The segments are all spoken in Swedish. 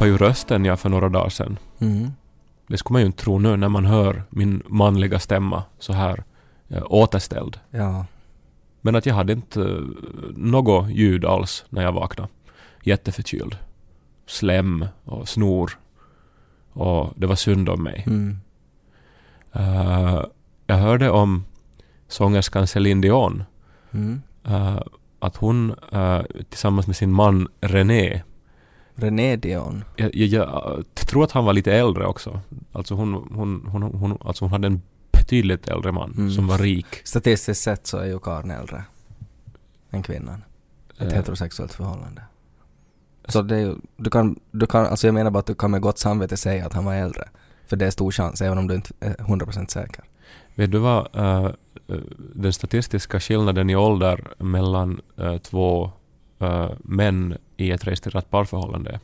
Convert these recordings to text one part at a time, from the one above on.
tappade ju rösten jag för några dagar sedan. Mm. Det skulle man ju inte tro nu när man hör min manliga stämma så här eh, återställd. Ja. Men att jag hade inte eh, något ljud alls när jag vaknade. Jätteförkyld. Slem och snor. Och det var synd om mig. Mm. Eh, jag hörde om sångerskan Céline Dion. Mm. eh, att hon eh, tillsammans med sin man René René Dion. jag, jag, jag tror att han var lite äldre också. Alltså hon, hon, hon, hon, alltså hon hade en betydligt äldre man Mm. som var rik. Statistiskt sett så är ju karln äldre än kvinnan. Ett Eh, heterosexuellt förhållande. Så det är ju, du kan, du kan, alltså jag menar bara att du kan med gott samvete säga att han var äldre. För det är stor chans, även om du inte är 100% säker. Vet du vad eh, den statistiska skillnaden i ålder mellan eh, två eh, män i ett registrerat parförhållande?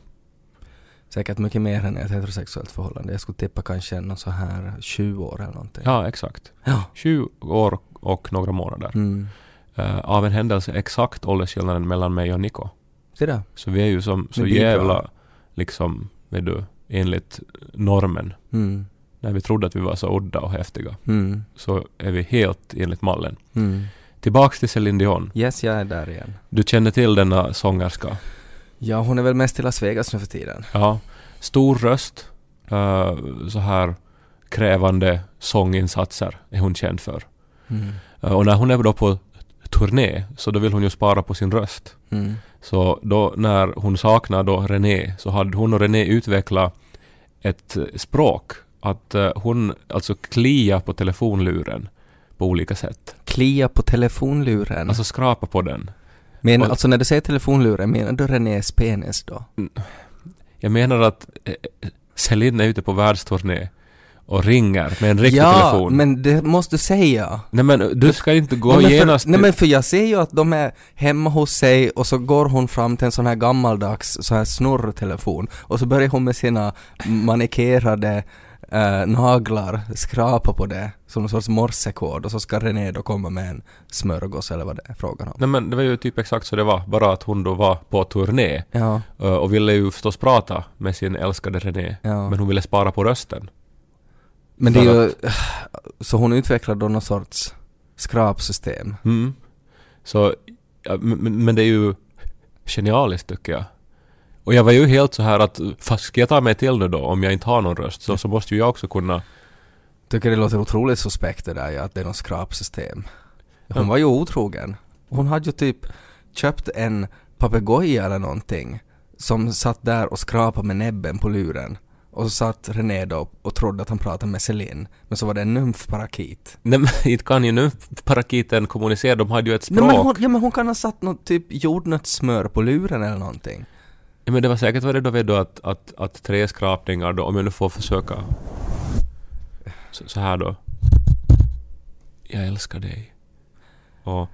Säkert mycket mer än ett heterosexuellt förhållande. Jag skulle tippa kanske någon så här 20 år eller någonting. Ja, exakt. Ja. 20 år och några månader. Mm. Eh, av en händelse exakt åldersskillnaden mellan mig och Niko. Se där. Så vi är ju som så jävla, liksom, vet du, enligt normen. Mm. När vi trodde att vi var så udda och häftiga. Mm. Så är vi helt enligt mallen. Mm. Tillbaks till Céline Dion. Yes, jag är där igen. Du känner till denna sångerska? Ja, hon är väl mest i Las Vegas nu för tiden. Ja. Stor röst. eh, så här krävande sånginsatser är hon känd för. Mm. Eh, och när hon är då på turné så då vill hon ju spara på sin röst. Mm. Så då när hon saknar då René så hade hon och René utvecklat ett eh, språk. Att eh, hon alltså klia på telefonluren på olika sätt. Klia på telefonluren. Alltså skrapa på den. Men, och- alltså när du säger telefonluren, menar du Renés penis då? Jag menar att eh, Celine är ute på världsturné och ringer med en riktig ja, telefon. men det måste du säga. Nej men du ska inte gå nej, men genast för, nej men för jag ser ju att de är hemma hos sig och så går hon fram till en sån här gammaldags så här snurrtelefon och så börjar hon med sina manikerade eh, naglar skrapa på det som en sorts morsekod och så ska René då komma med en smörgås eller vad det är frågan om. Nej men det var ju typ exakt så det var. Bara att hon då var på turné Ja, eh, och ville ju förstås prata med sin älskade René. ja. Men hon ville spara på rösten. Men det är ju, så hon utvecklar då någon sorts skrapsystem. Mm. Så, men- men det är ju genialiskt tycker jag. Och jag var ju helt så här att, fast ska jag ta mig till nu då om jag inte har någon röst så, så måste ju jag också kunna Tycker det låter otroligt suspekt det där ja, att det är något skrapsystem. Hon Ja. var ju otrogen. Hon hade ju typ köpt en papegoja eller någonting som satt där och skrapade med näbben på luren. Och så satt René då och trodde att han pratade med Celine. Men så var det en nymfparakit. Nej men inte kan ju nu parakiten kommunicera, de hade ju ett språk. Nej, men hon, ja men hon kan ha satt något typ jordnötssmör på luren eller någonting. Ja, men det var säkert var det då vet du att, att, att tre skrapningar då, om jag nu får försöka så, så här då. Jag älskar dig. Och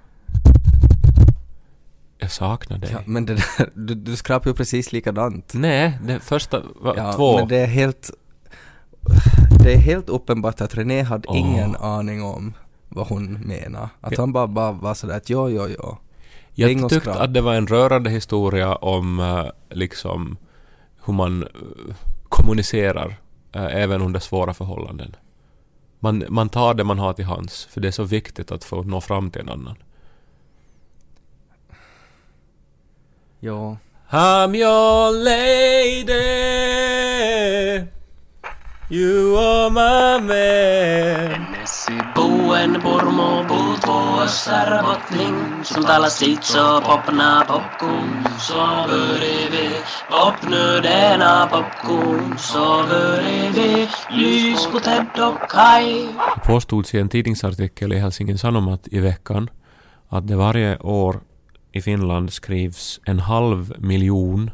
jag saknar dig. Ja, men det där, du, du skrapar ju precis likadant. Nej, det första var Ja, två. men det är helt... Det är helt uppenbart att René hade Åh. ingen aning om vad hon menar. Att han bara, bara var sådär att jo, jo, jo. Jag tyckte att det var en rörande historia om eh, liksom hur man eh, kommunicerar eh, även under svåra förhållanden. Man, man tar det man har till hands, för det är så viktigt att få nå fram till en annan. Jo. I'm your lady You are my man boen Pormo på Österbottning som talar sitt så popna popcorn så bredvid popnöderna popcorn så bredvid lys på Ted och Kaj påstods i en tidningsartikel i Helsingin Sanomat i veckan att det varje år i Finland skrivs en halv miljon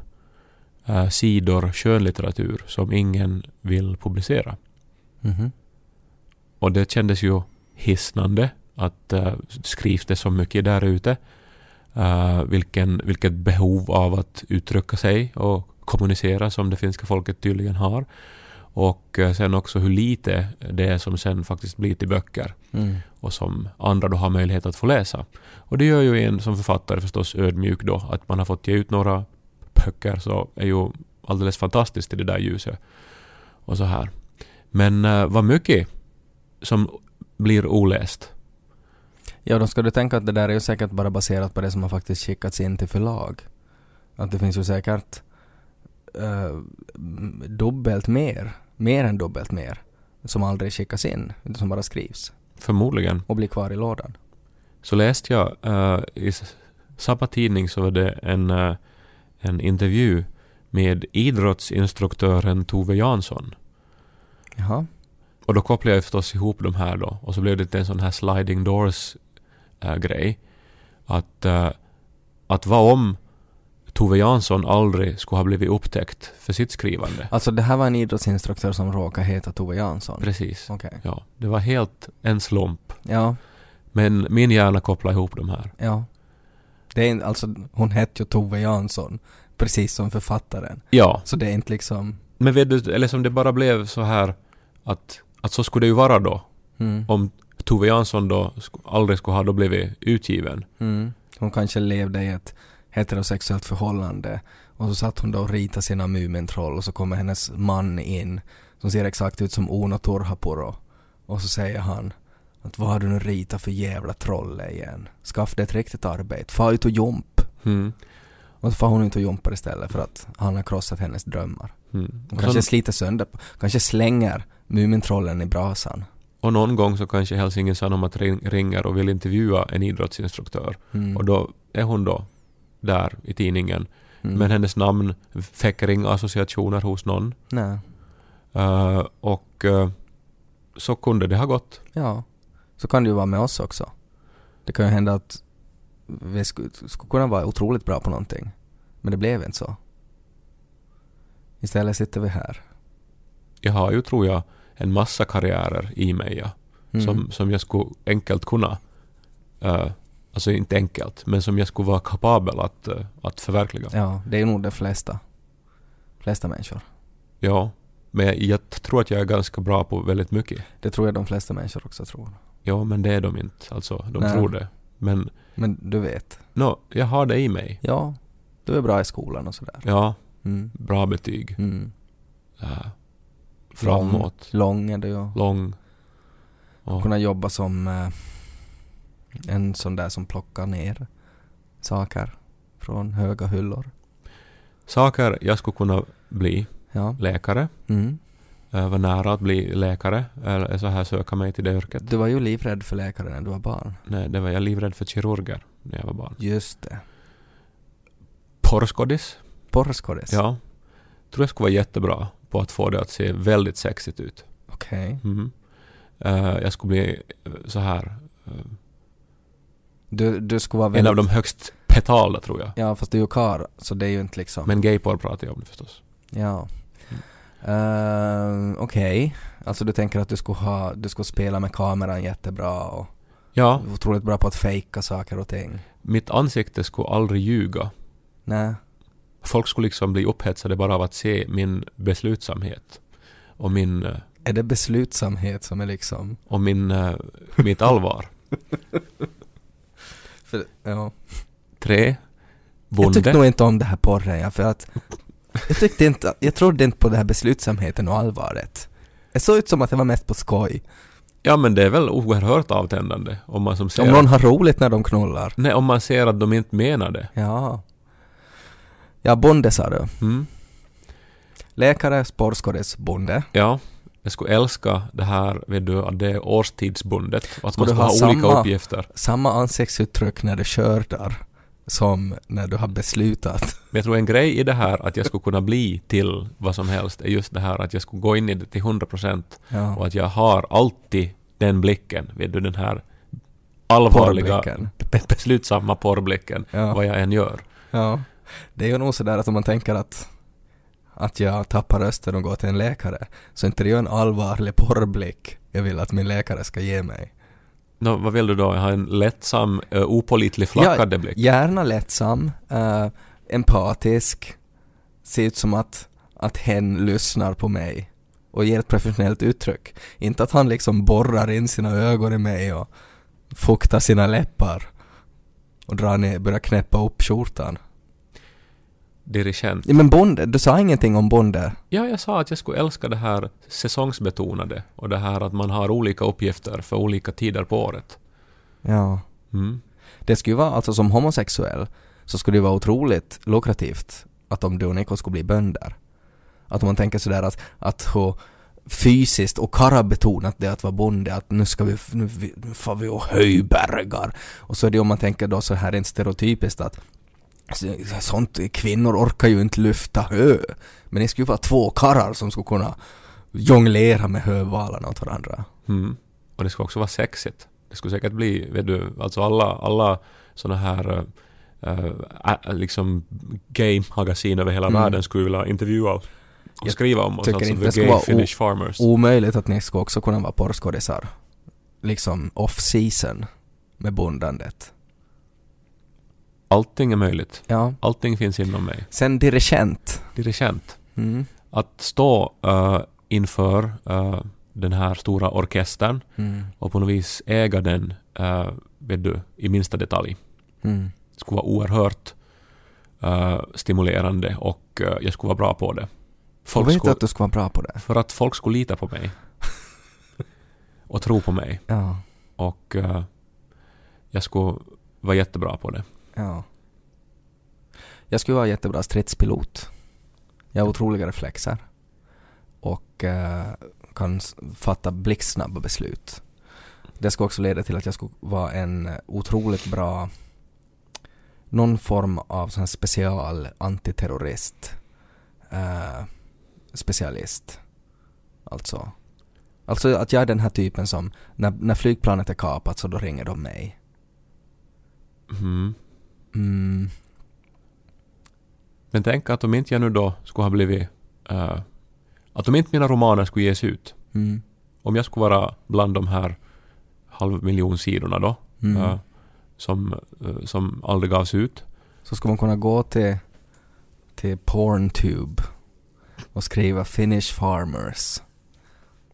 eh, sidor skönlitteratur som ingen vill publicera. Mhm. Och det kändes ju hisnande att uh, skrivs det så mycket där ute. Uh, vilken, vilket behov av att uttrycka sig och kommunicera som det finska folket tydligen har. Och eh, sen också hur lite det är som sen faktiskt blir till böcker Mm. och som andra då har möjlighet att få läsa. Och det gör ju en som författare förstås ödmjuk då, att man har fått ge ut några böcker så är ju alldeles fantastiskt i det där ljuset. Och så här. Men uh, vad mycket som blir oläst. Ja, då ska du tänka att det där är ju säkert bara baserat på det som har faktiskt skickats in till förlag. Att det finns ju säkert uh, dubbelt mer, mer än dubbelt mer, som aldrig skickas in, utan som bara skrivs Förmodligen. och blir kvar i lådan. Så läste jag uh, i samma tidning så var det en, uh, en intervju med idrottsinstruktören Tove Jansson. Jaha. Och då kopplade jag förstås ihop de här då och så blev det en sån här sliding doors äh, grej. Att, äh, att vad om Tove Jansson aldrig skulle ha blivit upptäckt för sitt skrivande? Alltså det här var en idrottsinstruktör som råkade heta Tove Jansson? Precis. Okej. Ja, det var helt en slump. Ja, Men min hjärna kopplade ihop de här. ja. Det är, alltså, hon hette ju Tove Jansson, precis som författaren. Ja, Så det är inte liksom... men vet du, eller som det bara blev så här att, att så skulle det ju vara då. Mm. Om Tove Jansson då aldrig skulle ha då blivit utgiven. Mm. Hon kanske levde i ett heterosexuellt förhållande och så satt hon då och ritade sina Mumintroll och så kommer hennes man in som ser exakt ut som Uno Turhapuro och så säger han att vad har du nu ritat för jävla troll igen? Skaffa dig ett riktigt arbete, far ut och jump. Mm. Och så far hon ut och jumpar istället för att han har krossat hennes drömmar. Mm. Hon kanske sliter sönder, kanske slänger Mumintrollen i brasan. och någon gång så kanske Helsingin Sanomat ring, ringer och vill intervjua en idrottsinstruktör. Mm. Och då är hon då där i tidningen. Mm. Men hennes namn väcker inga associationer hos någon. Nej. Eh, och eh, så kunde det ha gått. Ja, så kan det ju vara med oss också. Det kan ju hända att vi skulle, skulle kunna vara otroligt bra på någonting. Men det blev inte så. Istället sitter vi här. Jag har ju, tror jag, en massa karriärer i mig ja, Mm. som, som jag skulle enkelt kunna, eh, alltså inte enkelt, men som jag skulle vara kapabel att, eh, att förverkliga. Ja, det är nog de flesta. flesta människor. Ja, men jag, jag tror att jag är ganska bra på väldigt mycket. Det tror jag de flesta människor också tror. Ja, men det är de inte. Alltså, de Nej. tror det. Men Men du vet. no, jag har det i mig. Ja, du är bra i skolan och sådär. Ja, Mm. bra betyg. Mm. Uh, framåt. Lång är du och Lång. Och, kunna jobba som eh, en sån där som plockar ner saker från höga hyllor. saker jag skulle kunna bli. Ja. Läkare. Mm. Uh, var nära att bli läkare. Eller så här söka mig till det yrket. Du var ju livrädd för läkare när du var barn. Nej, det var jag livrädd för kirurger när jag var barn. Just det. Porrskådis. Porrskådis? Ja. Tror jag skulle vara jättebra på att få det att se väldigt sexigt ut. Okej. Mhm. Eh, jag skulle bli eh, så här eh, Du, du skulle vara en väldigt... av de högst betalda tror jag. Ja, fast du är ju karl, så det är ju inte liksom... Men gayporr pratar jag om förstås. Ja. Uh, Okej. Alltså du tänker att du skulle ha... Du skulle spela med kameran jättebra och... Ja, Otroligt bra på att fejka saker och ting. mitt ansikte skulle aldrig ljuga. Nej. Folk skulle liksom bli upphetsade bara av att se min beslutsamhet. Och min, eh, Är det beslutsamhet som är liksom... och min, eh, mitt allvar. För, ja. Tre. Jag tyckte Bonde. nog inte om det här porren, ja, för att... Jag tyckte inte... Jag trodde inte på det här beslutsamheten och allvaret. Det såg ut som att det var mest på skoj. Ja men det är väl oerhört avtändande om man som ser Om någon har roligt när de knullar. Nej, om man ser att de inte menar det. Ja. Ja, bonde sa du. Mm. Läkare, sportskådis, bonde. Ja, jag skulle älska det här, vet du, att det är årstidsbundet. Att man ska ha ha olika samma- uppgifter. Samma ansiktsuttryck när du skördar som när du har beslutat. Men jag tror en grej i det här att jag skulle kunna bli till vad som helst är just det här att jag skulle gå in i det till 100% Ja. och att jag har alltid den blicken, vet du, den här allvarliga, Porrblicken. be- beslutsamma porrblicken, Ja. vad jag än gör. ja. Det är ju nog sådär att om man tänker att att jag tappar rösten och går till en läkare så inte det är ju en allvarlig porrblick jag vill att min läkare ska ge mig. Nå, vad vill du då? Har en lättsam, uh, opålitlig, flackande blick. Gärna lättsam, eh, empatisk, ser ut som att, att hen lyssnar på mig och ger ett professionellt uttryck. Inte att han liksom borrar in sina ögon i mig och fuktar sina läppar och drar ner, börjar knäppa upp skjortan. Dirigent. Ja, men bonde, du sa ingenting om bonde. Ja, jag sa att jag skulle älska det här säsongsbetonade och det här att man har olika uppgifter för olika tider på året. Ja. Mm. Det skulle ju vara, alltså som homosexuell, så skulle det vara otroligt lukrativt att om du och Nico skulle bli bönder. Att man tänker sådär att, att hur fysiskt och karabetonat det att vara bonde, att nu ska vi, nu, nu får vi och höjbergar. Och så är det om man tänker då så här rent stereotypiskt att sånt, kvinnor orkar ju inte lyfta hö. Men det skulle ju vara två karlar som skulle kunna jonglera med hövalarna åt varandra. Mm. Och det skulle också vara sexigt. Det skulle säkert bli, vet du, alltså alla, alla såna här uh, liksom gay-magasin över hela Mm. världen skulle vilja intervjua och Jag skriva om oss, tycker alltså inte det skulle vara Finnish farmers. Omöjligt att ni ska också kunna vara porrskådisar. Liksom off-season med bondandet. Allting är möjligt. Ja. Allting finns inom mig. Sen dirigent. Dirigent. Mm. Att stå uh, inför uh, den här stora orkestern Mm. och på något vis äga den, uh, vet du, i minsta detalj. Mm. Det skulle vara oerhört uh, stimulerande och uh, jag skulle vara bra på det. Folk vet skulle, att du ska vara bra på det. för att folk skulle lita på mig. och tro på mig. Ja. Och jag skulle vara jättebra på det. Ja. Jag skulle vara jättebra stridspilot. Jag har otroliga reflexer. Och eh, kan fatta blixtsnabba beslut. Det skulle också leda till att jag skulle vara en eh, otroligt bra någon form av sån special antiterrorist eh, specialist. Alltså. Alltså att jag är den här typen som när, när flygplanet är kapat så då ringer de mig. Mm. Mm. Men tänk att om inte jag nu då skulle ha blivit... eh, att om inte mina romaner skulle ges ut. Mm. Om jag skulle vara bland de här halv miljon sidorna då. Mm. eh, som, eh, som aldrig gavs ut. Så ska man kunna gå till, till Porntube och skriva Finnish Farmers.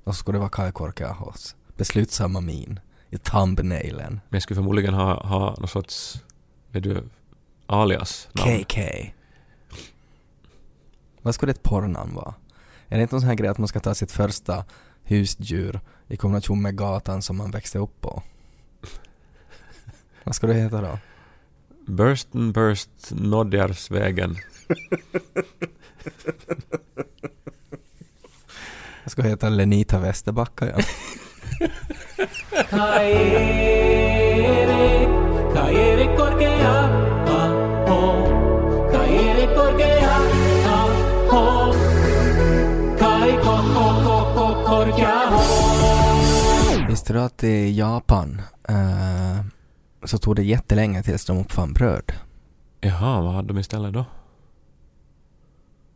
Och så ska det vara Kai Korkeahos beslutsamma min i thumbnailen. Men jag skulle förmodligen ha, ha någon sorts... Vet du, alias namn. KK. Vad skulle ett porrnamn vara? Är det inte någon sån här grej att man ska ta sitt första husdjur i kombination med gatan som man växte upp på? Vad ska det heta då? Bursten Burst Nodjarsvägen. Jag ska heta Lenita Västerbacka ja. Du att i Japan eh, så tog det jättelänge tills de uppfann bröd? Jaha, vad hade de istället då?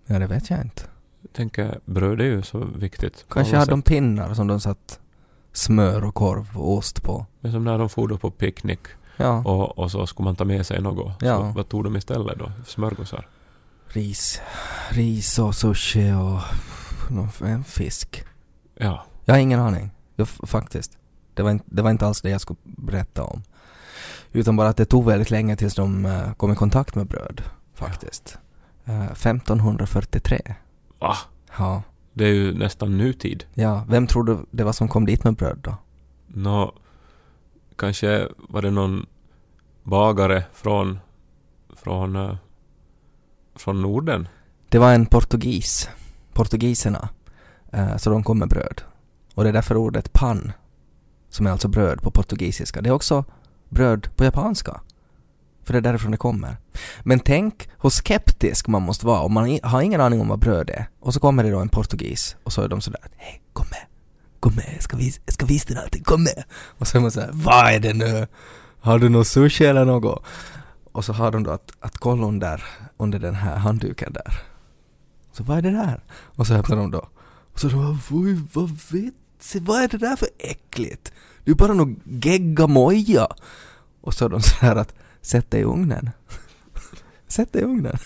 Ja, det vet jag inte. Jag tänker, bröd är ju så viktigt. Kanske hade de sätt. pinnar som de satt smör och korv och ost på. Men som när de for på picknick Ja, och, och så skulle man ta med sig något. Ja. Så vad tog de istället då? Smörgåsar? ris. Ris och sushi och en fisk. Ja. Jag har ingen aning. Jag, faktiskt. Det var, inte, det var inte alls det jag skulle berätta om. Utan bara att det tog väldigt länge tills de eh, kom i kontakt med bröd. Faktiskt. Eh, 1543. Va? Ja. Det är ju nästan nutid. Ja, vem tror du det var som kom dit med bröd då? Nå, kanske var det någon bagare från, från, eh, från Norden? Det var en portugis. Portugiserna. Så de kom med bröd. Och det är därför ordet pan, som är alltså bröd på portugisiska, det är också bröd på japanska. För det är därifrån det kommer. Men tänk hur skeptisk man måste vara om man har ingen aning om vad bröd är. Och så kommer det då en portugis och så är de sådär Hej, kom med. Kom med, jag ska, vis- jag ska visa dig någonting, kom med. Och så är man såhär, vad är det nu? Har du någon sushi eller något? Och så har de då att, att kolla under, under den här handduken där. Så vad är det där? Och så öppnar de då. Och så de bara, vad vet se, vad är det där för äckligt? Det är bara någon geggamoja. Och så är de så här att, sätt det i ugnen. sätt det i ugnen.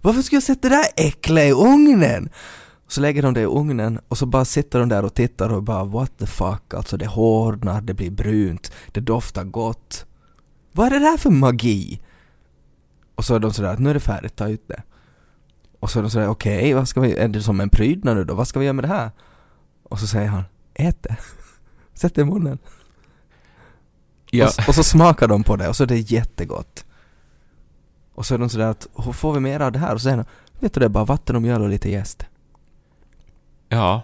Varför ska jag sätta det där äckliga i ugnen? Så lägger de det i ugnen och så bara sitter de där och tittar och bara what the fuck, alltså det hårdnar, det blir brunt, det doftar gott. Vad är det där för magi? Och så är de sådär att nu är det färdigt, ta ut det. Och så är de sådär, okej, vad ska vi, är det som en prydnad nu då? Vad ska vi göra med det här? Och så säger han, ät det. Sätt det i munnen. Ja, Och, och så smakar de på det och så är det jättegott. Och så är de sådär att, hur får vi mer av det här? Och de, vet du det är bara vatten och mjöl och lite jäst. ja.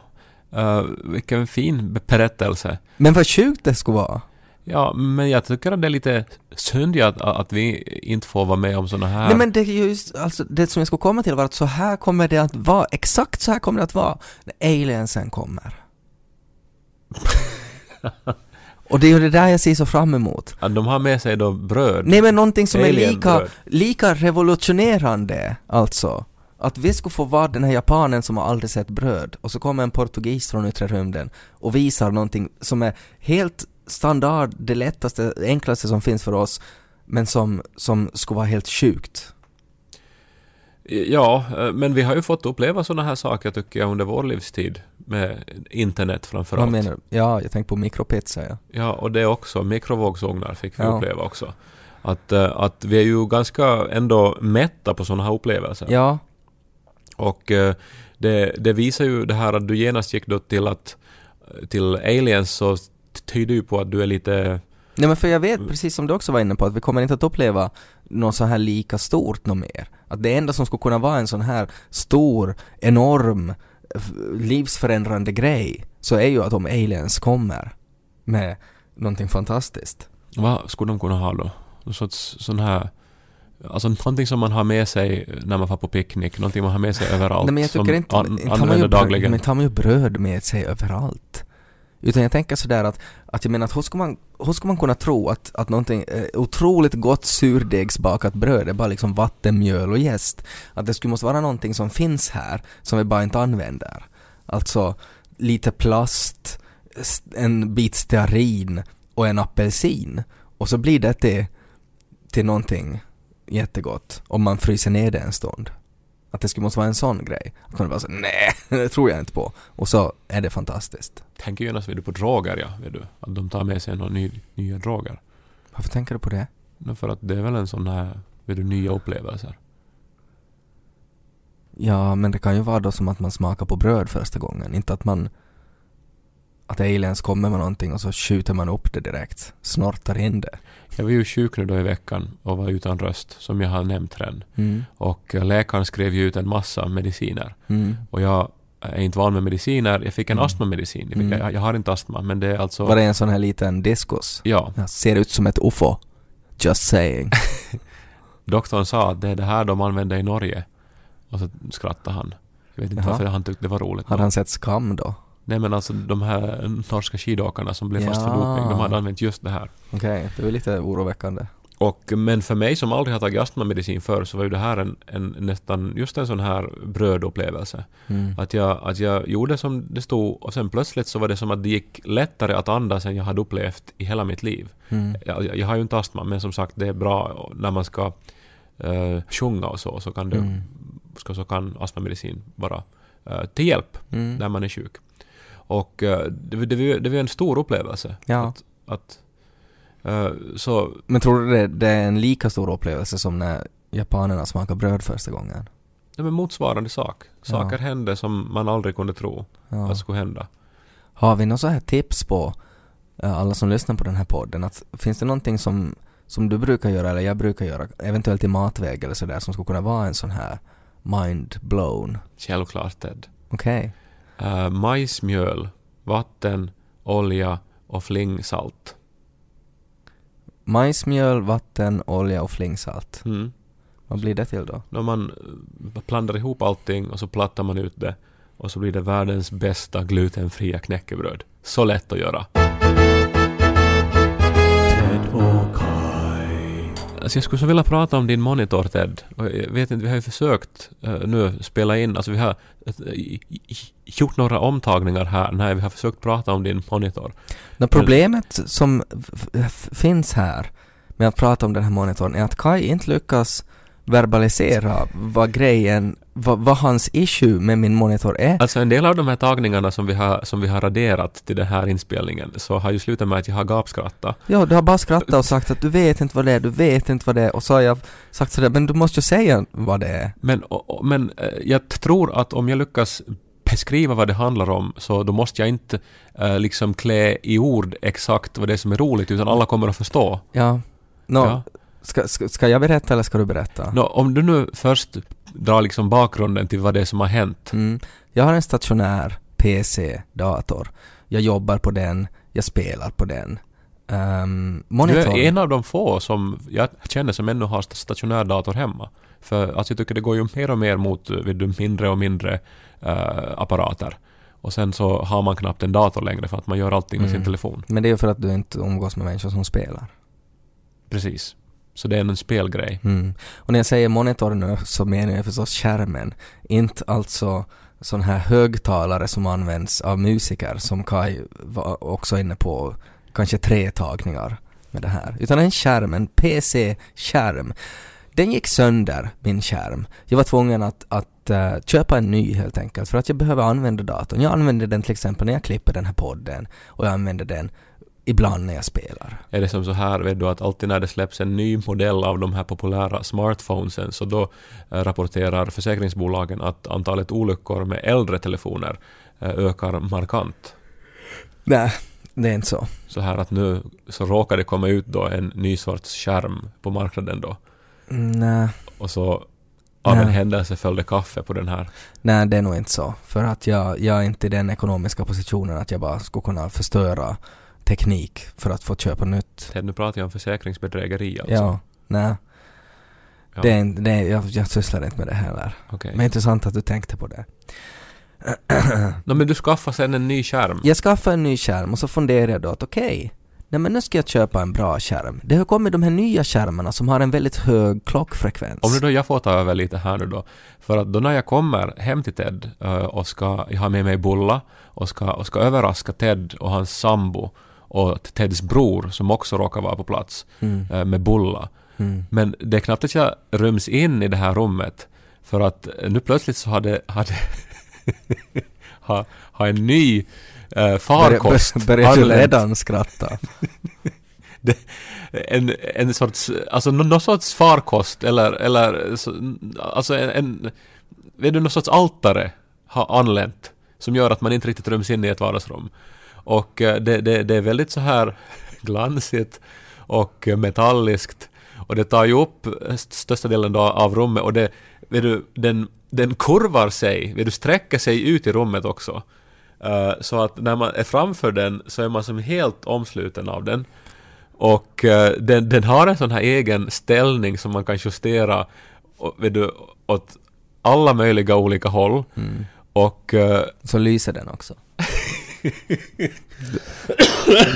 Uh, vilken fin berättelse. Men vad sjukt det skulle vara. Ja, men jag tycker att det är lite synd att, att vi inte får vara med om såna här... Nej men det är ju just, alltså det som jag skulle komma till var att så här kommer det att vara, exakt så här kommer det att vara när aliensen kommer. och det är ju det där jag ser så fram emot. Att de har med sig då bröd. Nej men någonting som är lika, lika revolutionerande alltså. Att vi skulle få vara den här japanen som har aldrig sett bröd och så kommer en portugis från yttre rymden och visar någonting som är helt standard, det lättaste, enklaste som finns för oss men som, som skulle vara helt sjukt. Ja, eh, men vi har ju fått uppleva såna här saker tycker jag under vår livstid. Med internet framför Vad menar du? Ja, jag tänkte på mikropizza ja. Ja, och det också. Mikrovågsugnar fick vi Ja. uppleva också. Att, eh, att vi är ju ganska ändå mätta på sådana här upplevelser. Ja, Och eh, det, det visar ju det här att du genast gick då till att till aliens så tyder ju på att du är lite nej men för jag vet precis som du också var inne på att vi kommer inte att uppleva något så här lika stort något mer. Att det enda som skulle kunna vara en sån här stor, enorm, livsförändrande grej så är ju att om aliens kommer med någonting fantastiskt. Vad skulle de kunna ha då? Någon sorts sån här... Alltså någonting som man har med sig när man får på picknick, någonting man har med sig överallt. Nej men jag tycker inte, an, tar man ju bröd, dagligen. men tar man ju bröd med sig överallt. Utan jag tänker sådär att, att jag menar att hur ska man, hur ska man kunna tro att, att någonting eh, otroligt gott surdegsbakat bröd är bara liksom vatten, mjöl och jäst? Att det skulle måste vara någonting som finns här som vi bara inte använder. Alltså lite plast, en bit stearin och en apelsin. Och så blir det till, till någonting jättegott om man fryser ner det en stund. Att det skulle måste vara en sån grej. Att man bara så, nej, det tror jag inte på. Och så är det fantastiskt. Tänker genast du, på droger, ja. Vet du. Att de tar med sig några ny, nya droger. Varför tänker du på det? För att det är väl en sån här, vet du, nya upplevelser. Ja, men det kan ju vara då som att man smakar på bröd första gången. Inte att man... Att aliens kommer med någonting och så skjuter man upp det direkt. Snortar in det. Jag var ju sjuk nu då i veckan och var utan röst, som jag har nämnt redan. Mm. Och eh, läkaren skrev ju ut en massa mediciner. Mm. Och jag är inte van med mediciner. Jag fick en Mm. astmamedicin. Jag, fick, Mm. jag, jag har inte astma, men det är alltså... Var det en sån här liten diskus? Ja. Ja, ser ut som ett ufo. Just saying. Doktorn sa att det är det här de använder i Norge. Och så skrattade han. Jag vet inte Jaha. varför han tyckte det var roligt. Hade han sett Skam då? Nej men alltså de här norska skidåkarna som blev fast för Ja. doping, de hade använt just det här. Okej, det är lite oroväckande. Och, men för mig som aldrig har tagit astmamedicin förr så var ju det här en, en nästan just en sån här brödupplevelse. Mm. Att jag, att jag gjorde som det stod och sen plötsligt så var det som att det gick lättare att andas än jag hade upplevt i hela mitt liv. Mm. Jag, jag, har ju inte astma men som sagt det är bra när man ska uh, sjunga och så, så kan, det, Mm. så kan astmamedicin vara eh, till hjälp Mm. när man är sjuk. Och eh, det, det, var- det var en stor upplevelse. Ja. Att, att, eh, så Men tror du det, det är en lika stor upplevelse som när japanerna smakar bröd första gången? det var motsvarande sak. Saker hände som man aldrig kunde tro Ja. att skulle hända. Har vi några så här tips på eh, alla som lyssnar på den här podden? Att, finns det någonting som, som du brukar göra eller jag brukar göra, eventuellt i matväg eller sådär, som skulle kunna vara en sån här mind blown? Självklart Ted. Okej. Uh, majsmjöl, vatten, olja och flingsalt. Majsmjöl, vatten, olja och flingsalt. Mm. Vad blir det till då? När man eh, blandar ihop allting och så plattar man ut det och så blir det världens bästa glutenfria knäckebröd. Så lätt att göra. Alltså jag skulle så vilja prata om din monitor Ted. Och jag vet inte, vi har ju försökt eh, nu spela in, alltså vi har eh, gjort några omtagningar här när vi har försökt prata om din monitor. Men problemet som finns här med att prata om den här monitorn är att Kai inte lyckas verbalisera vad grejen, vad, vad hans issue med min monitor är. Alltså en del av de här tagningarna som vi har, som vi har raderat till den här inspelningen så har ju slutat med att jag har gapskrattat. Ja, du har bara skrattat och sagt att du vet inte vad det är, du vet inte vad det är och så har jag sagt sådär, men du måste ju säga vad det är. Men, och, men eh, jag tror att om jag lyckas beskriva vad det handlar om så då måste jag inte eh, liksom klä i ord exakt vad det är som är roligt utan alla kommer att förstå. Ja. Nå, Ja. Ska, ska, ska jag berätta eller ska du berätta? Nå, om du nu först drar liksom bakgrunden till vad det är som har hänt. Mm. Jag har en stationär PC-dator. Jag jobbar på den, jag spelar på den. Um, Du är en av de få som jag känner som ännu har stationär dator hemma. För alltså, jag tycker det går ju mer och mer mot vet du, mindre och mindre eh, apparater. Och sen så har man knappt en dator längre för att man gör allting med sin Mm. telefon. Men det är ju för att du inte umgås med människor som spelar. Precis. Så det är en spelgrej. Mm. Och när jag säger monitor nu så menar jag förstås skärmen. Inte alltså sån här högtalare som används av musiker som Kai var också inne på, kanske tre tagningar med det här. Utan en skärm, en PC-skärm. Den gick sönder, min skärm. Jag var tvungen att, att uh, köpa en ny helt enkelt för att jag behöver använda datorn. Jag använder den till exempel när jag klipper den här podden och jag använder den ibland när jag spelar. Är det som så här, vet du, att alltid när det släpps en ny modell av de här populära smartphonesen så då eh, rapporterar försäkringsbolagen att antalet olyckor med äldre telefoner eh, ökar markant. Nej, det är inte så. Så här att nu så råkar det komma ut då en ny sorts skärm på marknaden då. Nej. Och så av en händelse följde kaffe på den här. Nej, det är nog inte så. För att jag, jag är inte i den ekonomiska positionen att jag bara skulle kunna förstöra teknik för att få köpa nytt. Ted, nu pratar jag om försäkringsbedrägeri alltså. Ja, nej. Ja, Det är, inte- det är, jag, jag sysslar inte med det heller. okej. Men intressant att du tänkte på det. Nå, men du skaffar sen en ny skärm. Jag skaffade en ny skärm och så funderade jag då att okej, nej men nu ska jag köpa en bra skärm. Det har kommit de här nya skärmarna som har en väldigt hög klockfrekvens. Om nu då jag får ta över lite här nu då. För att då när jag kommer hem till Ted och ska, jag har med mig bulla och ska, och ska överraska Ted och hans sambo och Teds bror som också råkar vara på plats Mm, eh, med bulla. mm. Men det är knappt att jag ryms in i det här rummet för att eh, nu plötsligt så hade, hade ha, ha en ny eh, farkost Börjar, du redan skratta? en, en sorts, alltså nå- någon sorts farkost eller, eller så, alltså en, en vet du, någon sorts altare har anlänt som gör att man inte riktigt ryms in i ett vardagsrum. Och eh, det, det, det är väldigt så här glansigt och metalliskt och det tar ju upp st- största delen då av rummet och det, vet du, den, den kurvar sig, vet du, sträcker sig ut i rummet också. Eh, så att när man är framför den så är man som helt omsluten av den. Och eh, den, den har en sån här egen ställning som man kan justera och, vet du, åt alla möjliga olika håll. Mm. Och eh, Så lyser den också.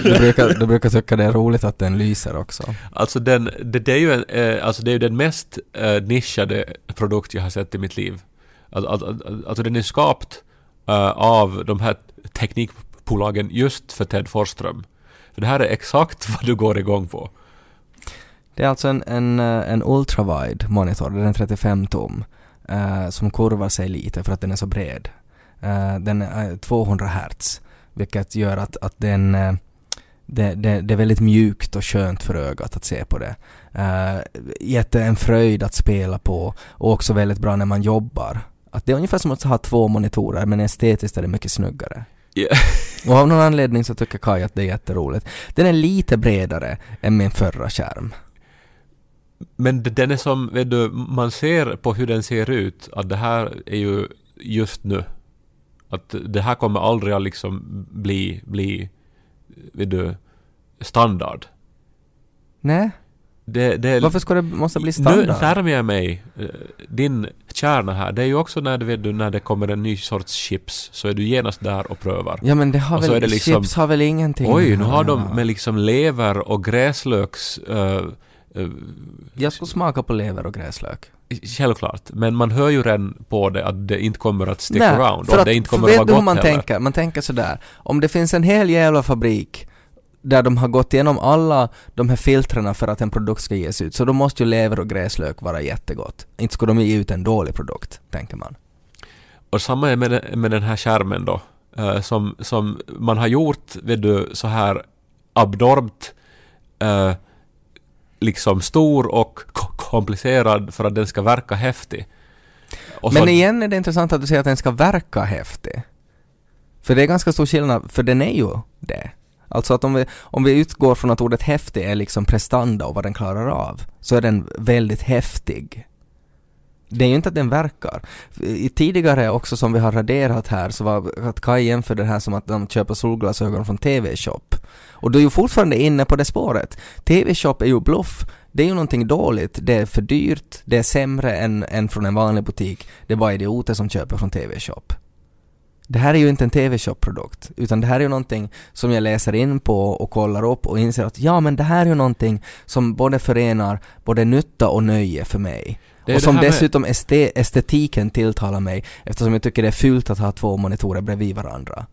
Du brukar, du brukar tycka det är roligt att den lyser också. alltså, den, det, det, är ju en, eh, alltså det är den mest eh, nischade produkt jag har sett i mitt liv. Alltså, alltså, alltså den är skapt eh, av de här teknikbolagen just för Ted Forsström. För det här är exakt vad du går igång på. Det är alltså en, en, eh, en ultrawide monitor, den är 35 tum, eh, som kurvar sig lite för att den är så bred. Eh, den är eh, 200 hertz, vilket gör att, att den eh, det, det, det är väldigt mjukt och skönt för ögat att se på det. Uh, jätte en fröjd att spela på och också väldigt bra när man jobbar. Att det är ungefär som att ha två monitorer men estetiskt är det mycket snyggare. Ja. Och av någon anledning så tycker Kaj att det är jätteroligt. Den är lite bredare än min förra skärm. Men den är som, vet du, man ser på hur den ser ut att det här är ju just nu. Att det här kommer aldrig att liksom bli, bli, vet du, standard. Nej, Det, det, varför ska det måste bli Nu standard? närmar jag mig eh, din kärna här. Det är ju också när, vet du, när det kommer en ny sorts chips så är du genast där och prövar. Ja men det har Och väl, det liksom- chips har väl ingenting Oj, nu har de med liksom lever och gräslöks... eh, Jag skulle smaka på lever och gräslök. Självklart, men man hör ju redan på det att det inte kommer att stick Nej, around för att, det inte för kommer att vet vara du hur man heller. tänker? Man tänker sådär, om det finns en hel jävla fabrik där de har gått igenom alla de här filtrerna för att en produkt ska ges ut, så då måste ju lever och gräslök vara jättegott. Inte skulle de ge ut en dålig produkt, tänker man. Och samma är med, med den här skärmen då. eh, som, som man har gjort, vet du, så här abnormt eh, liksom stor och komplicerad för att den ska verka häftig. Och Men så- igen är det intressant att du säger att den ska verka häftig. För det är ganska stor skillnad, för den är ju det. Alltså att om vi, om vi utgår från att ordet häftig är liksom prestanda och vad den klarar av, så är den väldigt häftig. Det är ju inte att den verkar. I tidigare också som vi har raderat här så var att Kaj jämförde det här som att de köper solglasögon från TV-shop. Och du är ju fortfarande inne på det spåret. TV-shop är ju bluff. Det är ju någonting dåligt. Det är för dyrt. Det är sämre än, än från en vanlig butik. Det är bara idioter som köper från TV-shop. Det här är ju inte en TV-shop-produkt, utan det här är ju någonting som jag läser in på och kollar upp och inser att ja, men det här är ju någonting som både förenar både nytta och nöje för mig. Det och det som med- dessutom este- estetiken tilltalar mig eftersom jag tycker det är fult att ha två monitorer bredvid varandra.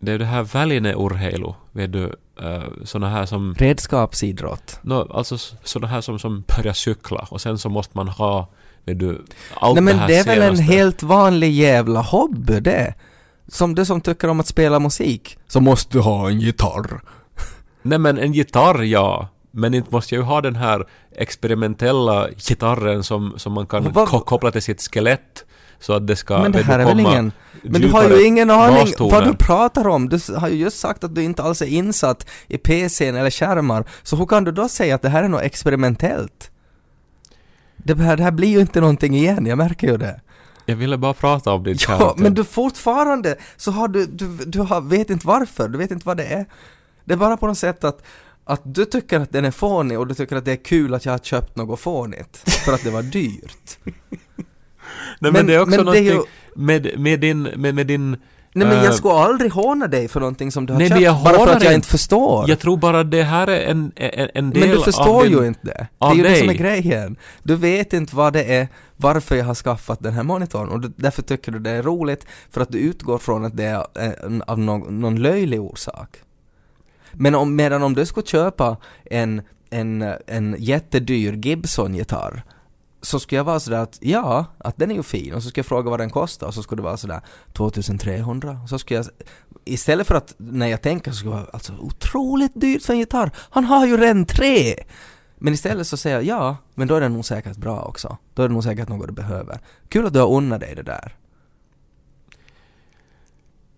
Det är det här välineurheilu, vet du, uh, såna här som Redskapsidrott. No, alltså s- sådana här som, som börjar cykla och sen så måste man ha, vet du, allt Nej men här det är väl en helt vanlig jävla hobby det. Som du som tycker om att spela musik, så måste du ha en gitarr. Nej men en gitarr ja, men inte måste jag ju ha den här experimentella gitarren som, som man kan ko- koppla till sitt skelett så att det ska Men det här är väl ingen... Men du har ju ingen aning bastoner. vad du pratar om. Du har ju just sagt att du inte alls är insatt i PCn eller skärmar. Så hur kan du då säga att det här är något experimentellt? Det här, det här blir ju inte någonting igen, jag märker ju det. Jag ville bara prata om din Ja, kärlek. men du fortfarande så har du, du, du har, vet inte varför, du vet inte vad det är. Det är bara på något sätt att, att du tycker att den är fånig och du tycker att det är kul att jag har köpt något fånigt för att det var dyrt. Nej men, men- det är också men någonting ju- med, med din, med, med din Nej men Eh, jag skulle aldrig håna dig för någonting som du har nej, köpt, jag bara för att jag inte. förstår. Jag tror bara det här är en, en, en del Men du förstår av din, ju inte det. Är ju det som är dig. grejen. Du vet inte vad det är, varför jag har skaffat den här monitorn och du, därför tycker du det är roligt för att du utgår från att det är en, av någon, någon löjlig orsak. Men om, medan om du skulle köpa en, en, en jättedyr Gibson-gitarr så skulle jag vara sådär att ja, att den är ju fin och så skulle jag fråga vad den kostar och så skulle det vara sådär 2300 så skulle jag istället för att när jag tänker så skulle det vara alltså otroligt dyrt för en gitarr. Han har ju redan tre! Men istället så säger jag ja, men då är den nog säkert bra också. Då är det nog säkert något du behöver. Kul att du har unnat dig det där.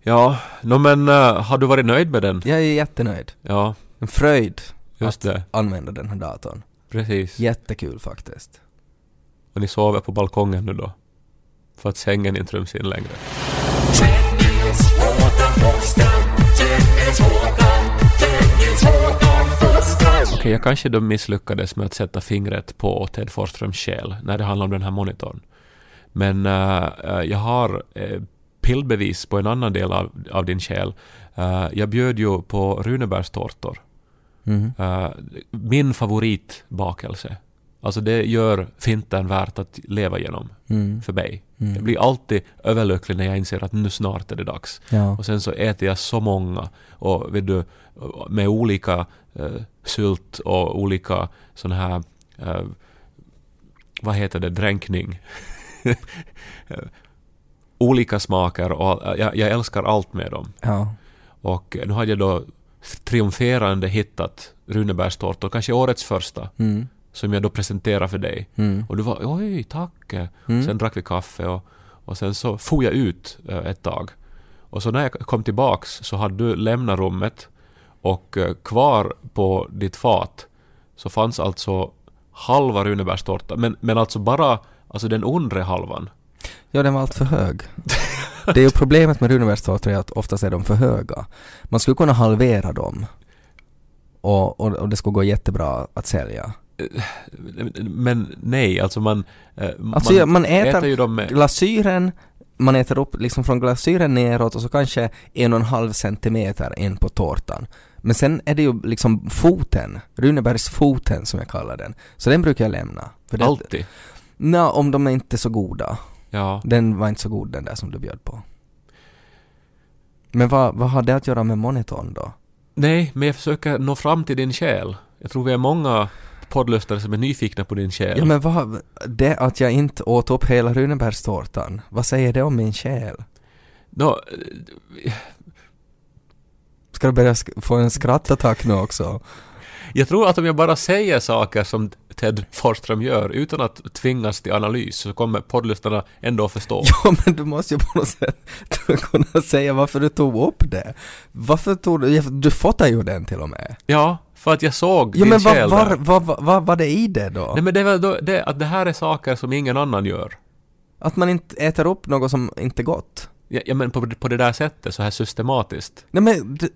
Ja, no, men eh, har du varit nöjd med den? Jag är jättenöjd. Ja, En fröjd just det. använda den här datorn. Precis. Jättekul faktiskt. Och ni sover på balkongen nu då? För att sängen inte ryms in längre. Okej, jag kanske då misslyckades med att sätta fingret på Ted Forsströms själ när det handlar om den här monitorn. Men eh, jag har uh, pillbevis på en annan del av, av din själ. Eh, jag bjöd ju på runebärstårtor. Mhm. Eh, min favoritbakelse. Alltså det gör finten värt att leva genom Mm. för mig. Mm. Jag blir alltid överlycklig när jag inser att nu snart är det dags. Ja. Och sen så äter jag så många och vet du, med olika eh, sylt och olika sån här eh, vad heter det, dränkning. Olika smaker och jag, jag älskar allt med dem. Ja. Och nu hade jag då triumferande hittat runebärstårtor, kanske årets första, Mm. som jag då presenterade för dig. Mm. Och du var oj, tack. Mm. Sen drack vi kaffe och, och sen så for jag ut eh, ett tag. Och så när jag kom tillbaks så hade du lämnat rummet och eh, kvar på ditt fat så fanns alltså halva runebärstårta, men, men alltså bara alltså den undre halvan. Ja, den var allt för hög. Det är ju problemet med runebärstårtor är att oftast är de för höga. Man skulle kunna halvera dem. Och, och, och det skulle gå jättebra att sälja. Men nej, alltså man... eh, Alltså man, man äter, ju dem med... glasyren, man äter upp liksom från glasyren neråt och så kanske en och en halv centimeter in på tårtan. Men sen är det ju liksom foten, runebärsfoten som jag kallar den. Så den brukar jag lämna. Alltid. Nå, om de är inte så goda. Ja. Den var inte så god den där som du bjöd på. Men vad, vad har det att göra med monitorn då? Nej, men jag försöker nå fram till din själ. Jag tror vi är många poddlyssnare som är nyfikna på din själ. Ja men vad, det att jag inte åt upp hela Runebergstårtan, vad säger det om min själ? Nå, Ska du börja få en skrattattack nu också? jag tror att om jag bara säger saker som Ted Forsström gör utan att tvingas till analys så kommer poddlyssnarna ändå förstå. Ja men du måste ju på något sätt kunna säga varför du tog upp det. Varför tog du, du fotade ju den till och med. Ja, för att jag såg Ja din men vad var, där. vad, vad, vad var det i det då? Nej men det väl då, det, att det här är saker som ingen annan gör. Att man inte äter upp något som inte är gott? Ja, ja men på, på det där sättet, så här systematiskt. Nej men, d-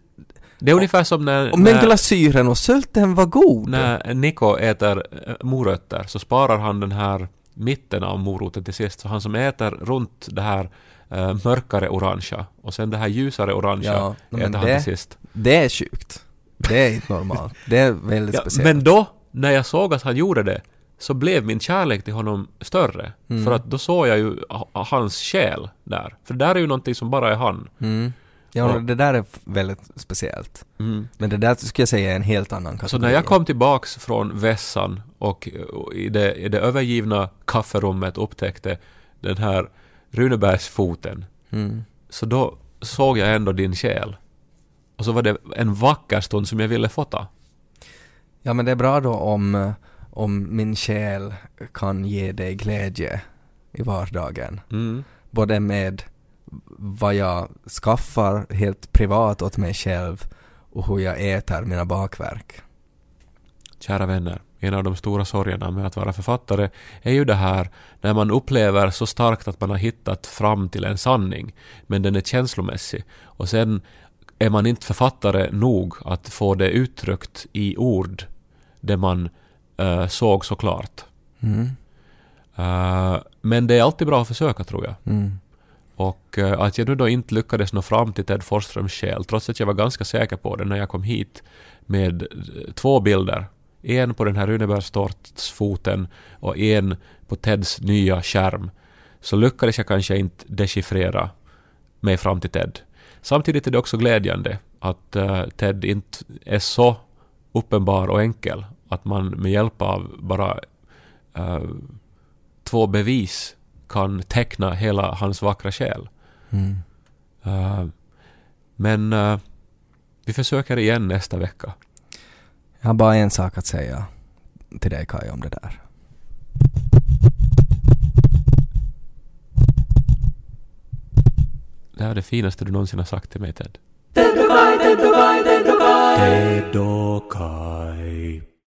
Det är ungefär som när, den när, och sylten var god. när Niko äter eh, morötter så sparar han den här mitten av moroten till sist. Så han som äter runt det här eh, mörkare orangea och sen det här ljusare orangea Ja, men äter han det- till sist. Det är sjukt. Det är inte normalt. Det är väldigt Ja, speciellt. men då, när jag såg att han gjorde det, så blev min kärlek till honom större. Mm. För att då såg jag ju ha- hans själ där. För det där är ju någonting som bara är han. Mm. Ja, Och- det där är väldigt speciellt. Mm. Men det där skulle jag säga är en helt annan kategori. Så när jag kom tillbaks från vässan och och i det, i det övergivna kafferummet upptäckte den här Runebergsfoten, Mm. så då såg jag ändå din själ. Och så var det en vacker stund som jag ville fota. Ja, men det är bra då om, om min själ kan ge dig glädje i vardagen. Mm. Både med vad jag skaffar helt privat åt mig själv och hur jag äter mina bakverk. Kära vänner, en av de stora sorgerna med att vara författare är ju det här när man upplever så starkt att man har hittat fram till en sanning, men den är känslomässig. Och sen är man inte författare nog att få det uttryckt i ord, det man eh, såg så klart. Mm. Eh, men det är alltid bra att försöka, tror jag. Mm. Och eh, att jag nu då inte lyckades nå fram till Ted Forsströms själ, trots att jag var ganska säker på det när jag kom hit med eh, två bilder. En på den här Runebergstortsfoten och en på Teds nya skärm. Så lyckades jag kanske inte dechiffrera mig fram till Ted. Samtidigt är det också glädjande att eh, Ted inte är så uppenbar och enkel att man med hjälp av bara uh, två bevis kan teckna hela hans vackra själ. Mm. Uh, men uh, vi försöker igen nästa vecka. Jag har bara en sak att säga till dig Kaj om det där. Det här är det finaste du någonsin har sagt till mig Ted. Ted Dokaj, Ted Dokaj, Ted Dokaj. Ted Dokaj.